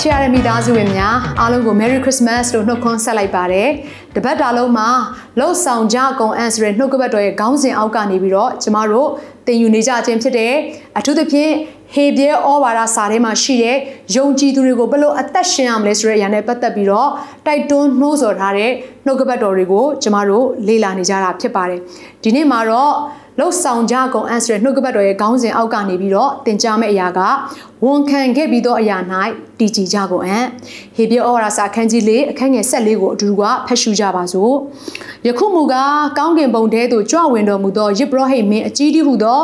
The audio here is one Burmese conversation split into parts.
ချစ်ရတဲ့မိသားစုဝင်များအားလုံးကို Merry Christmas လို့နှုတ်ခွန်းဆက်လိုက်ပါတယ်။တပတ်တာလုံးမှာလှုပ်ဆောင်ကြကုန်အန်ဆိုတဲ့နှုတ်ကပတ်တော်ရဲ့ခေါင်းစဉ်အောက်ကနေပြီးတော့ကျမတို့သင်ယူနေကြခြင်းဖြစ်တယ်။အထူးသဖြင့်ဟေဘရဲဩဝါဒစာထဲမှာရှိတဲ့ယုံကြည်သူတွေကိုဘယ်လိုအသက်ရှင်ရမလဲဆိုတဲ့အရာနဲ့ပတ်သက်ပြီးတော့တိုက်တွန်းနှိုးဆော်ထားတဲ့နှုတ်ကပတ်တော်တွေကိုကျမတို့လေ့လာနေကြတာဖြစ်ပါတယ်။ဒီနေ့မှာတော့ လှုပ်ဆောင်ကြကုန်အန်ဆိုတဲ့နှုတ်ကပတ်တော်ရဲ့ခေါင်းစဉ်အောက်ကနေပြီးတော့သင်ကြားမယ့်အရာကဝန်ခံခဲ့ပြီးသောအရာ၌တည်ကြည်ကြကုန်အံ့ဟေဘရဲဩဝါဒစာအခန်းကြီး၄အခန်းငယ်၁၄ကိုအတူတူကဖတ်ရှုကြပါစို့ယခုမူကားကောင်းကင်ဘုံထဲသို့ကြွဝင်တော်မူသောယစ်ဘရဟိတ်မင်းအကြီးတည်းဟုသော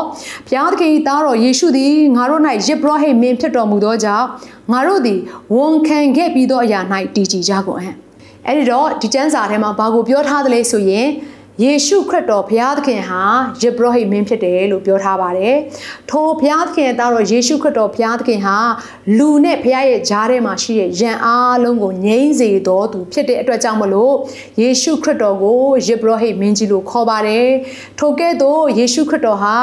ဘုရားသခင်၏သားတော်ယေရှုသည်ငါတို့၌ယစ်ဘရဟိတ်မင်းဖြစ်တော်မူသောကြောင့်ငါတို့သည်ဝန်ခံခဲ့ပြီးသောအရာ၌တည်ကြည်ကြကုန်အံ့အဲ့ဒီတော့ဒီကျမ်းစာထဲမှာဘာကိုပြောထားသလဲဆိုရင် ယေရှုခရစ်တော်ဘုရားသခင်ဟာယေဘရဟိမင်းဖြစ်တယ်လို့ပြောထားပါတယ်။ထိုဘုရားသခင်သားတော်ယေရှုခရစ်တော်ဘုရားသခင်ဟာလူနဲ့ဘုရားရဲ့ကြားထဲမှာရှိတဲ့ယံအားလုံးကိုငြိမ်းစေတော်သူဖြစ်တဲ့အတွက်ကြောင့်မလို့ယေရှုခရစ်တော်ကိုယေဘရဟိမင်းကြီးလို့ခေါ်ပါတယ်။ထိုကဲ့သို့ယေရှုခရစ်တော်ဟာ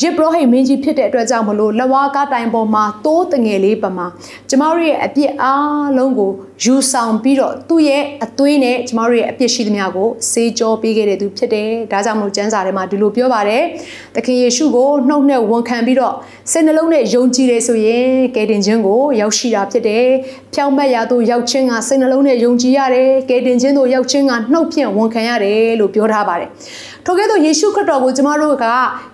ယေဘရဟိမင်းကြီးဖြစ်တဲ့အတွက်ကြောင့်မလို့လဝါကားတိုင်ပေါ်မှာတိုးတငယ်လေးပမာကျမတို့ရဲ့အပြစ်အားလုံးကိုယူဆောင်ပြီးတော့သူ့ရဲ့အသွေးနဲ့ကျမတို့ရဲ့အပြစ်ရှိသမျှကိုစေးကြောပေးခဲ့တဲ့သူဖြစ်တယ်။ဒါကြောင့်မလို့ကျမ်းစာထဲမှာဒီလိုပြောပါတယ်။သခင်ယေရှုကိုနှုတ်နဲ့ဝန်ခံပြီးတော့စိတ်နှလုံးနဲ့ယုံကြည်တယ်ဆိုရင်ကယ်တင်ခြင်းကိုရောက်ရှိတာဖြစ်တယ်။ဖြောင့်မတ်ရာသို့ရောက်ခြင်းကစိတ်နှလုံးနဲ့ယုံကြည်ရတယ်။ကယ်တင်ခြင်းသို့ရောက်ခြင်းကနှုတ်ဖြင့်ဝန်ခံရတယ်လို့ပြောထားပါတယ်။ထို့ကဲ့သို့ယေရှုခရစ်တော်ကိုကျမတို့က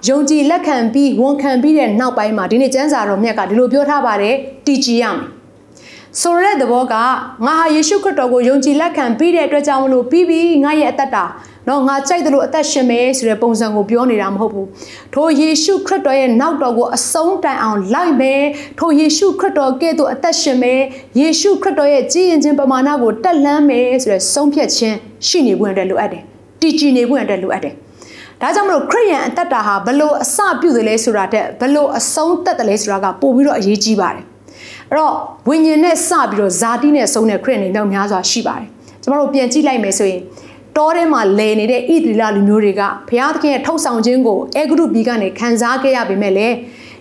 ယုံကြည်လက်ခံပြီးဝန်ခံပြီးတဲ့နောက်ပိုင်းမှာဒီနေ့ကျမ်းစာတော်မြတ်ကဒီလိုပြောထားပါတယ်တည်ကြည်ရမယ်ဆိုရတဲ့သဘောကငါဟာယေရှုခရစ်တော်ကိုယုံကြည်လက်ခံပြီးတဲ့အတွက်ကြောင့်မလို့ပြီးပြီးငါရဲ့အသက်တာ နော်ငါကြိုက်တယ်လို့အသက်ရှင်မယ်ဆိုတဲ့ပုံစံကိုပြောနေတာမဟုတ်ဘူးထိုယေရှုခရစ်တော်ရဲ့နောက်တော်ကိုအဆုံးတိုင်အောင်လိုက်မယ်ထိုယေရှုခရစ်တော်ကဲ့သို့အသက်ရှင်မယ်ယေရှုခရစ်တော်ရဲ့ကြည်ရင်ခြင်းပမာဏကိုတက်လှမ်းမယ်ဆိုတဲ့ဆုံးဖြတ်ခြင်းရှိနေဖို့အတွက်လိုအပ်တယ်တည်ကြည်နေဖို့အတွက်လိုအပ်တယ်ဒါကြောင့်မလို့ခရိယန်အသက်တာဟာဘလို့အစပြုတယ်လဲဆိုတာတဲ့ဘလို့အဆုံးသက်တယ်လဲဆိုတာကပို့ပြီးတော့အရေးကြီးပါတယ်အဲ့တော့ဝိညာဉ်နဲ့စပြီးတော့ဇာတိနဲ့ဆုံးတဲ့ခရိယန်တွေတော့များစွာရှိပါတယ်ကျမတို့ပြန်ကြည့်လိုက်မယ်ဆိုရင် တောထဲမှာလဲနေတဲ့ဣသီလလူမျိုးတွေကဘုရားသခင်ရဲ့ထုတ်ဆောင်ခြင်းကိုအဲဂရုဘီကနေခံစားခဲ့ရပေမဲ့လည်း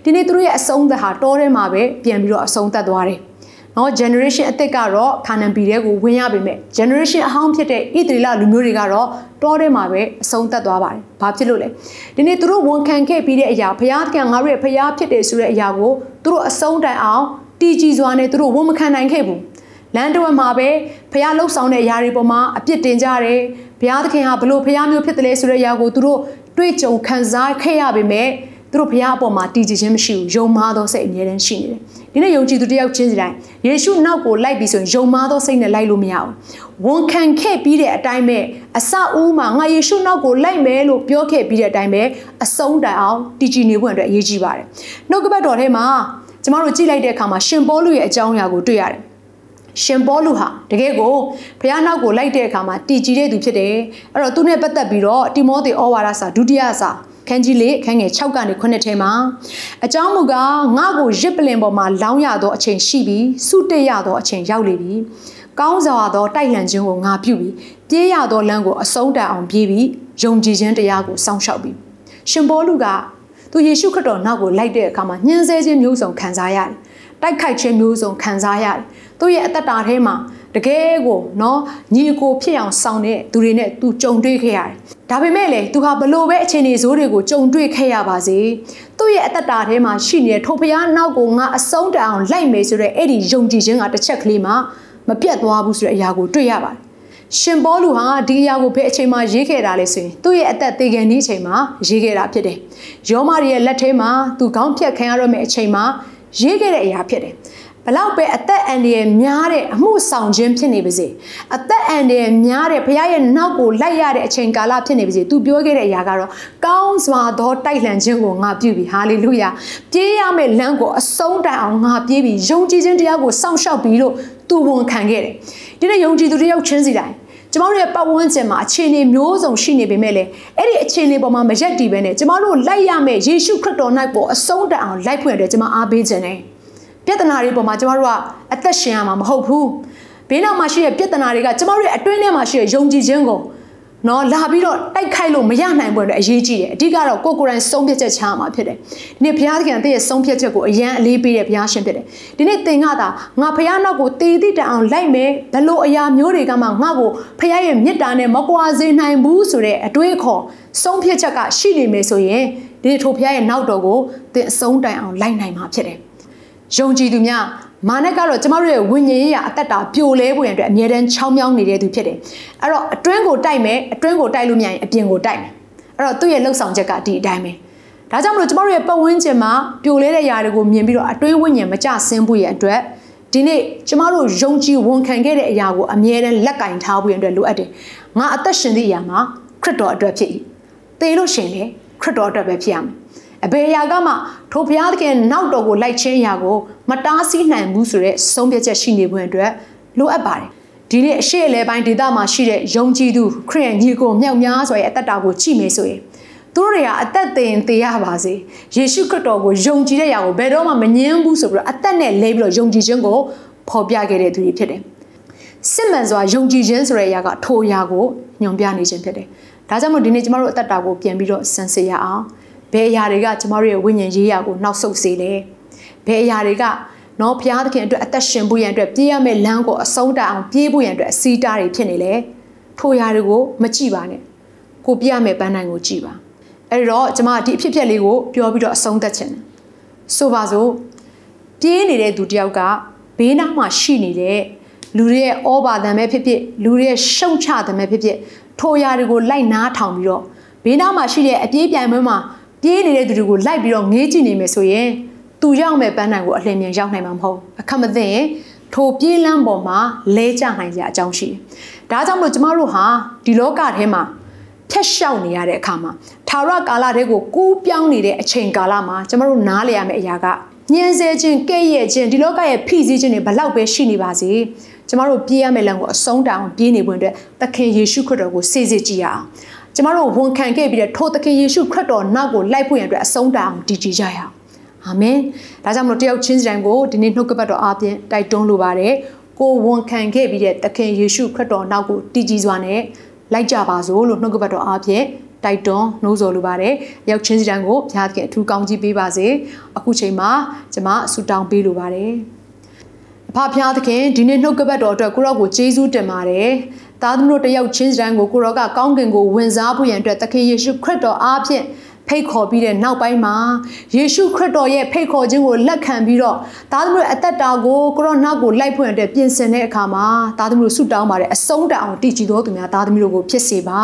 ဒီနေ့သူတို့ရဲ့အဆုံးသက်ဟာတောထဲမှာပဲပြန်ပြီးတော့အဆုံးသက်သွားတယ်။နော် generation အစ်စ်ကတော့ခါနန်ပြည်ထဲကိုဝင်ရပေမဲ့ generation အဟောင်းဖြစ်တဲ့ဣသီလလူမျိုးတွေကတော့တောထဲမှာပဲအဆုံးသက်သွားပါတယ်။ဘာဖြစ်လို့လဲ။ဒီနေ့သူတို့ဝန်ခံခဲ့ပြီးတဲ့အရာဘုရားသခင်ငါတို့ရဲ့ဘုရားဖြစ်တယ်ဆိုတဲ့အရာကိုသူတို့အဆုံးတိုင်အောင်တည်ကြည်စွာနဲ့သူတို့ဝန်မခံနိုင်ခဲ့ဘူး။ လမ်းတော်မှာပဲဖះလှုပ်ဆောင်တဲ့အရာတွေပေါ်မှာအပြစ်တင်ကြတယ်ဘုရားသခင်ဟာဘလို့ဘုရားမျိုးဖြစ်တယ်လဲဆိုတဲ့အရာကိုသူတို့တွေ့ကြုံခံစားခဲ့ရပေမဲ့သူတို့ဘုရားအပေါ်မှာတည်ကြည်ခြင်းမရှိဘူးယုံမာသောစိတ်အမြဲတမ်းရှိနေတယ်ဒီနေ့ယုံကြည်သူတယောက်ချင်းစီတိုင်းယေရှုနောက်ကိုလိုက်ပြီးဆိုရင်ယုံမာသောစိတ်နဲ့လိုက်လို့မရဘူးဝန်ခံခဲ့ပြီးတဲ့အတိုင်းပဲအစအဦးမှာငါယေရှုနောက်ကိုလိုက်မယ်လို့ပြောခဲ့ပြီးတဲ့အတိုင်းပဲအဆုံးတိုင်အောင်တည်ကြည်နေဖို့အတွက်အရေးကြီးပါတယ်နှုတ်ကပတ်တော်ထဲမှာကျမတို့ကြည့်လိုက်တဲ့အခါမှာရှင်ပေါလုရဲ့အကြောင်းအရာကိုတွေ့ရတယ် ရှင်ပေါလုဟာတကယ်ကိုဘုရားနောက်ကိုလိုက်တဲ့အခါမှာတည်ကြည်တဲ့သူဖြစ်တယ်အဲ့တော့သူနဲ့ပတ်သက်ပြီးတော့တိမောသေဩဝါဒစာဒုတိယစာခန်းကြီးလေးခန်းငယ်6ကနေ9ထဲမှာအကြောင်းမူကားငါ့ကိုရစ်ပလင်ပေါ်မှာလောင်းရသောအချိန်ရှိပြီးစုတက်ရသောအချိန်ရောက်လေပြီကောင်းစွာသောတိုက်လှန်ခြင်းကိုငါပြုပြီးပြေးရသောလမ်းကိုအဆုံးတန်အောင်ပြေးပြီးယုံကြည်ခြင်းတရားကိုစောင့်ရှောက်ပြီးရှင်ပေါလုကသူယေရှုခရစ်တော်နောက်ကိုလိုက်တဲ့အခါမှာညှင်းဆဲခြင်းမျိုးစုံခံစားရတယ်တိုက်ခိုက်ခြင်းမျိုးစုံခံစားရတယ် သူ့ရဲ့အသက်တာထဲမှာတကယ်ကိုနော်ညီကိုဖြစ်အောင်ဆောင်တဲ့သူတွေနဲ့သူကြုံတွေ့ခဲ့ရတယ်။ဒါပေမဲ့လေသူဟာဘလို့ပဲအခြေအနေဆိုးတွေကိုကြုံတွေ့ခဲ့ရပါစေ။သူ့ရဲ့အသက်တာထဲမှာရှိနေတဲ့ထိုဖျားနောက်ကိုငါအဆုံးတအောင်လိုက်မယ်ဆိုတဲ့အဲ့ဒီယုံကြည်ခြင်းကတစ်ချက်ကလေးမှမပြတ်သွားဘူးဆိုတဲ့အရာကိုတွေ့ရပါတယ်။ရှင်ပေါလုဟာဒီအရာကိုဘယ်အချိန်မှရေးခဲ့တာလဲဆိုရင်သူ့ရဲ့အသက်သေခံနေအချိန်မှာရေးခဲ့တာဖြစ်တယ်။ယောမရဲ့လက်ထဲမှာသူခေါင်းဖြတ်ခံရတော့မယ့်အချိန်မှာရေးခဲ့တဲ့အရာဖြစ်တယ်။အ ဘလောက်ပဲအသက်အန္တရာယ်များတဲ့အမှုဆောင်ခြင်းဖြစ်နေပါစေအသက်အန္တရာယ်များတဲ့ဘုရားရဲ့နောက်ကိုလိုက်ရတဲ့အချိန်ကာလဖြစ်နေပါစေသူပြောခဲ့တဲ့အရာကတော့ကောင်းစွာသောတိုက်လှန်ခြင်းကိုငါပြုပြီဟာလေလုယာပြေးရမယ့်လမ်းကိုအဆုံးတိုင်အောင်ငါပြေးပြီယုံကြည်ခြင်းတရားကိုစောင့်ရှောက်ပြီးလို့သူဝန်ခံခဲ့တယ်ဒီနေ့ယုံကြည်သူတယောက်ချင်းစီတိုင်းကျမတို့ရဲ့ပတ်ဝန်းကျင်မှာအခြေအနေမျိုးစုံရှိနေပေမဲ့လည်းအဲ့ဒီအခြေအနေပေါ်မှာမရက်တည်ပဲနဲ့ကျမတို့လိုက်ရမယ့်ယေရှုခရစ်တော်၌ပေါ်အဆုံးတန်အောင်လိုက်ဖွင့်တယ်ကျမအားပေးခြင်းနဲ့ ပြဿနာတွေပေါ်မှာကျမတို့ကအသက်ရှင်ရမှာမဟုတ်ဘူးဘေးနောက်မှာရှိတဲ့ပြဿနာတွေကကျမတို့ရဲ့အတွင်းထဲမှာရှိတဲ့ယုံကြည်ခြင်းကိုနော်လာပြီးတော့တိုက်ခိုက်လို့မရနိုင်ဘူးအတွက်အရေးကြီးတယ်အဓိကတော့ကိုကိုယ်တိုင်ဆုံးဖြတ်ချက်ချမှာဖြစ်တယ်ဒီနေ့ဘုရားသခင်တည့်ရဲ့ဆုံးဖြတ်ချက်ကိုအရန်အလေးပေးတဲ့ဘုရားရှင်ဖြစ်တယ်ဒီနေ့သင်ကသာငါဘုရားနောက်ကိုတည်တည်တအောင်လိုက်မယ်ဘလို့အရာမျိုးတွေကမှငါ့ကိုဘုရားရဲ့မေတ္တာနဲ့မကွာစေနိုင်ဘူးဆိုတဲ့အတွေးခေါ်ဆုံးဖြတ်ချက်ကရှိနေမယ်ဆိုရင်ဒီနေ့ထိုဘုရားရဲ့နောက်တော်ကိုသင်အဆုံးတိုင်အောင်လိုက်နိုင်မှာဖြစ်တယ် ယုံကြည်သူများမာနကတော့ကျမတို့ရဲ့ဝိညာဉ်ရေးရအသက်တာပြိုလဲဖို့ရန်အတွက်အမြဲတမ်းချောင်းမြောင်းနေတဲ့သူဖြစ်တယ်။အဲ့တော့အတွင်းကိုတိုက်မယ်အတွင်းကိုတိုက်လို့မရရင်အပြင်ကိုတိုက်မယ်။အဲ့တော့သူ့ရဲ့လှုပ်ဆောင်ချက်ကဒီအတိုင်းပဲ။ဒါကြောင့်မလို့ကျမတို့ရဲ့ပတ်ဝန်းကျင်မှာပြိုလဲတဲ့ຢာတွေကိုမြင်ပြီးတော့အတွင်းဝိညာဉ်မကျဆင်းဖို့ရန်အတွက်ဒီနေ့ကျမတို့ယုံကြည်ဝန်ခံခဲ့တဲ့အရာကိုအမြဲတမ်းလက်ကင်ထားဖို့ရန်အတွက်လိုအပ်တယ်။ငါအသက်ရှင်သည့်အရာမှာခရစ်တော်အတွက်ဖြစ်၏။သေလို့ရှင်လေခရစ်တော်အတွက်ပဲဖြစ်ရမယ်။ အဘေရာကမှထိုဘုရားသခင်နောက်တော်ကိုလိုက်ချင်းရာကိုမတားဆီးနိုင်ဘူးဆိုတဲ့ဆုံးဖြတ်ချက်ရှိနေဖို့အတွက်လိုအပ်ပါတယ်ဒီနေ့အရှိအလဲပိုင်းဒေသမှာရှိတဲ့ယုံကြည်သူခရစ်ယာန်ညီကိုမြောက်များစွာရဲ့အသက်တာကိုကြည့်မယ်ဆိုရင်သူတို့တွေကအသက်သင်သေးရပါစေယေရှုခရစ်တော်ကိုယုံကြည်တဲ့ຢာကိုဘယ်တော့မှမငြင်းဘူးဆိုပြီးတော့အသက်နဲ့လဲပြီးတော့ယုံကြည်ခြင်းကိုဖော်ပြခဲ့တဲ့သူတွေဖြစ်တယ်စစ်မှန်စွာယုံကြည်ခြင်းဆိုတဲ့အရာကထိုအရာကိုညွန်ပြနေခြင်းဖြစ်တယ်ဒါကြောင့်မို့ဒီနေ့ကျမတို့အသက်တာကိုပြန်ပြီးတော့စမ်းစစ်ရအောင် ဘယ်အရာတွေကကျမတို့ရဲ့ဝိညာဉ်ရေးရာကိုနောက်ဆုတ်စေလဲဘယ်အရာတွေကနော်ဘုရားသခင်အတွက်အသက်ရှင်ဖို့ရန်အတွက်ပြေးရမယ့်လမ်းကိုအဆုံးတအောင်ပြေးဖို့ရန်အတွက်အစီတားတွေဖြစ်နေလေထိုအရာတွေကိုမကြည့်ပါနဲ့ကိုပြေးရမယ့်ပန်းနိုင်ကိုကြည့်ပါအဲ့တော့ကျမဒီအဖြစ်အပျက်လေးကိုပြောပြီးတော့အဆုံးသတ်ခြင်းဆိုပါစို့ပြေးနေတဲ့သူတယောက်ကဘေးနားမှာရှိနေတဲ့လူတွေရဲ့ဩဘာသံပဲဖြစ်ဖြစ်လူတွေရဲ့ရှုံချသံပဲဖြစ်ဖြစ်ထိုအရာတွေကိုလိုက်နားထောင်ပြီးတော့ဘေးနားမှာရှိတဲ့အပြေးပြိုင်ပွဲမှာ ပြေးနေတဲ့သူတွေကိုလိုက်ပြီးတော့ငေးကြည့်နေမယ်ဆိုရင်သူရောက်မဲ့ပန်းနိုင်ကိုအလင်းမြန်ရောက်နိုင်မှာမဟုတ်အခက်မသိရင်ထိုပြေးလန်းပေါ်မှာလဲကျနိုင်ကြအကြောင်းရှိတယ်။ဒါကြောင့်မို့ကျမတို့ဟာဒီလောကထဲမှာဖြတ်လျှောက်နေရတဲ့အခါမှာသာရကာလတဲ့ကိုကူးပြောင်းနေတဲ့အချိန်ကာလမှာကျမတို့နားလည်ရမယ့်အရာကညှင်းဆဲခြင်းကဲ့ရဲ့ခြင်းဒီလောကရဲ့ဖိစီးခြင်းတွေဘလောက်ပဲရှိနေပါစေကျမတို့ပြေးရမယ့်လမ်းကိုအဆုံးတောင်ပြေးနေပွင့်အတွက်သခင်ယေရှုခရစ်တော်ကိုစေစစ်ကြည့်ရအောင် ကျမတို့ဝန်ခံခဲ့ပြီးတဲ့ထိုသခင်ယေရှုခရစ်တော်နောက်ကိုလိုက်ဖို့ရန်အတွက်အဆုံးတိုင်အောင်တည်ကြည်ကြရအောင်အာမင်ဒါကြောင့်မလို့တယောက်ချင်းစီတိုင်းကိုဒီနေ့နှုတ်ကပတ်တော်အားဖြင့်တိုက်တွန်းလိုပါတယ်ကိုဝန်ခံခဲ့ပြီးတဲ့သခင်ယေရှုခရစ်တော်နောက်ကိုတည်ကြည်စွာနဲ့လိုက်ကြပါစို့လို့နှုတ်ကပတ်တော်အားဖြင့်တိုက်တွန်းနှိုးဆော်လိုပါတယ်။ရောက်ချင်းစီတိုင်းကိုဘုရားသခင်အထူးကောင်းကြီးပေးပါစေ။အခုချိန်မှာကျွန်မဆုတောင်းပေးလိုပါတယ်။အဖဖျားသခင်ဒီနေ့နှုတ်ကပတ်တော်အတွက်ကိုရော့ကိုကျေးဇူးတင်ပါတယ်။ သားသမီးတို့တယောက်ချင်းစံကိုကိုရောကကောင်းကင်ကိုဝင်စားဖို့ရန်အတွက်သခင်ယေရှုခရစ်တော်အားဖြင့်ဖိတ်ခေါ်ပြီးတဲ့နောက်ပိုင်းမှာယေရှုခရစ်တော်ရဲ့ဖိတ်ခေါ်ခြင်းကိုလက်ခံပြီးတော့သားသမီးအသက်တာကိုကိုရောနောက်ကိုလိုက်ဖွင့်တဲ့ပြင်ဆင်တဲ့အခါမှာသားသမီးတို့ဆုတောင်းပါတယ်အဆုံးတအောင်တည်ကြည်တော်သူများသားသမီးတို့ကိုဖြစ်စေပါ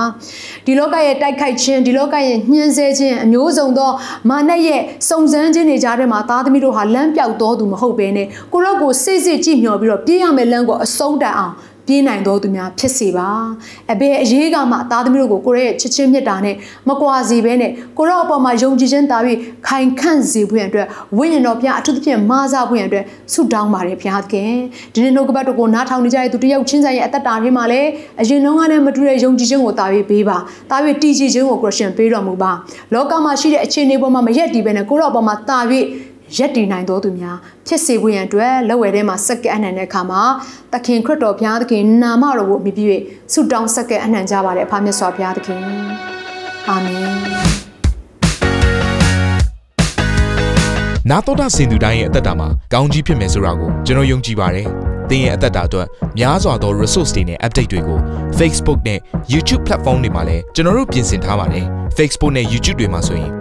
ဒီလောကရဲ့တိုက်ခိုက်ခြင်းဒီလောကရဲ့ညှင်းဆဲခြင်းအမျိုးစုံသောမာနရဲ့စုံစမ်းခြင်းတွေကြားထဲမှာသားသမီးတို့ဟာလမ်းပြောက်တော်သူမဟုတ်ဘဲနဲ့ကိုရောကိုစိတ်စစ်ကြည့်မျှော်ပြီးတော့ပြေးရမယ့်လမ်းကိုအဆုံးတအောင် ပြေးနိုင်သောသူများဖြစ်စေပါအဘယ်အရေးကမှသားသမီးတို့ကိုကိုရဲ့ချစ်ချင်းမြတ်တာနဲ့မကွာစေဘဲနဲ့ကိုရောအပေါ်မှာယုံကြည်ခြင်းတာပြီးခိုင်ခန့်စေဖို့ရန်အတွက်ဝိညာဉ်တော်ဘုရားအထူးသဖြင့်မာစားဖို့ရန်အတွက်ဆုတောင်းပါတယ်ဘုရားသခင်ဒီနေ့နှုတ်ကပတ်တော်ကိုနားထောင်နေကြတဲ့သူတယောက်ချင်းဆိုင်ရဲ့အသက်တာထဲမှာလည်းအရင်လုံးကလည်းမတူတဲ့ယုံကြည်ခြင်းကိုတာပြီးပေးပါတာပြီးတည်ကြည်ခြင်းကိုကိုရှင်ပေးတော်မူပါလောကမှာရှိတဲ့အခြေအနေပေါ်မှာမရက်တည်ဘဲနဲ့ကိုရောအပေါ်မှာတာပြီး ရက်တည်နိုင်တော်သူများဖြစ်စေဖို့ရန်အတွက်လက်ဝဲထဲမှာစက္ကန့်အနှံတဲ့အခါမှာသခင်ခရစ်တော်ဘုရားသခင်နာမတော်ကိုအမိပြု၍ဆုတောင်းစက္ကန့်အနှံကြပါれအဖမြတ်စွာဘုရားသခင်အာမင်နာတော်တာစင်သူတိုင်းရဲ့အသက်တာမှာကောင်းကြီးဖြစ်မယ်ဆိုတာကိုကျွန်တော်ယုံကြည်ပါတယ်။သင်ရဲ့အသက်တာအတွက်များစွာသော resource တွေနဲ့ update တွေကို Facebook နဲ့ YouTube platform တွေမှာလည်းကျွန်တော်တို့ပြင်ဆင်ထားပါတယ်။ Facebook နဲ့ YouTube တွေမှာဆိုရင်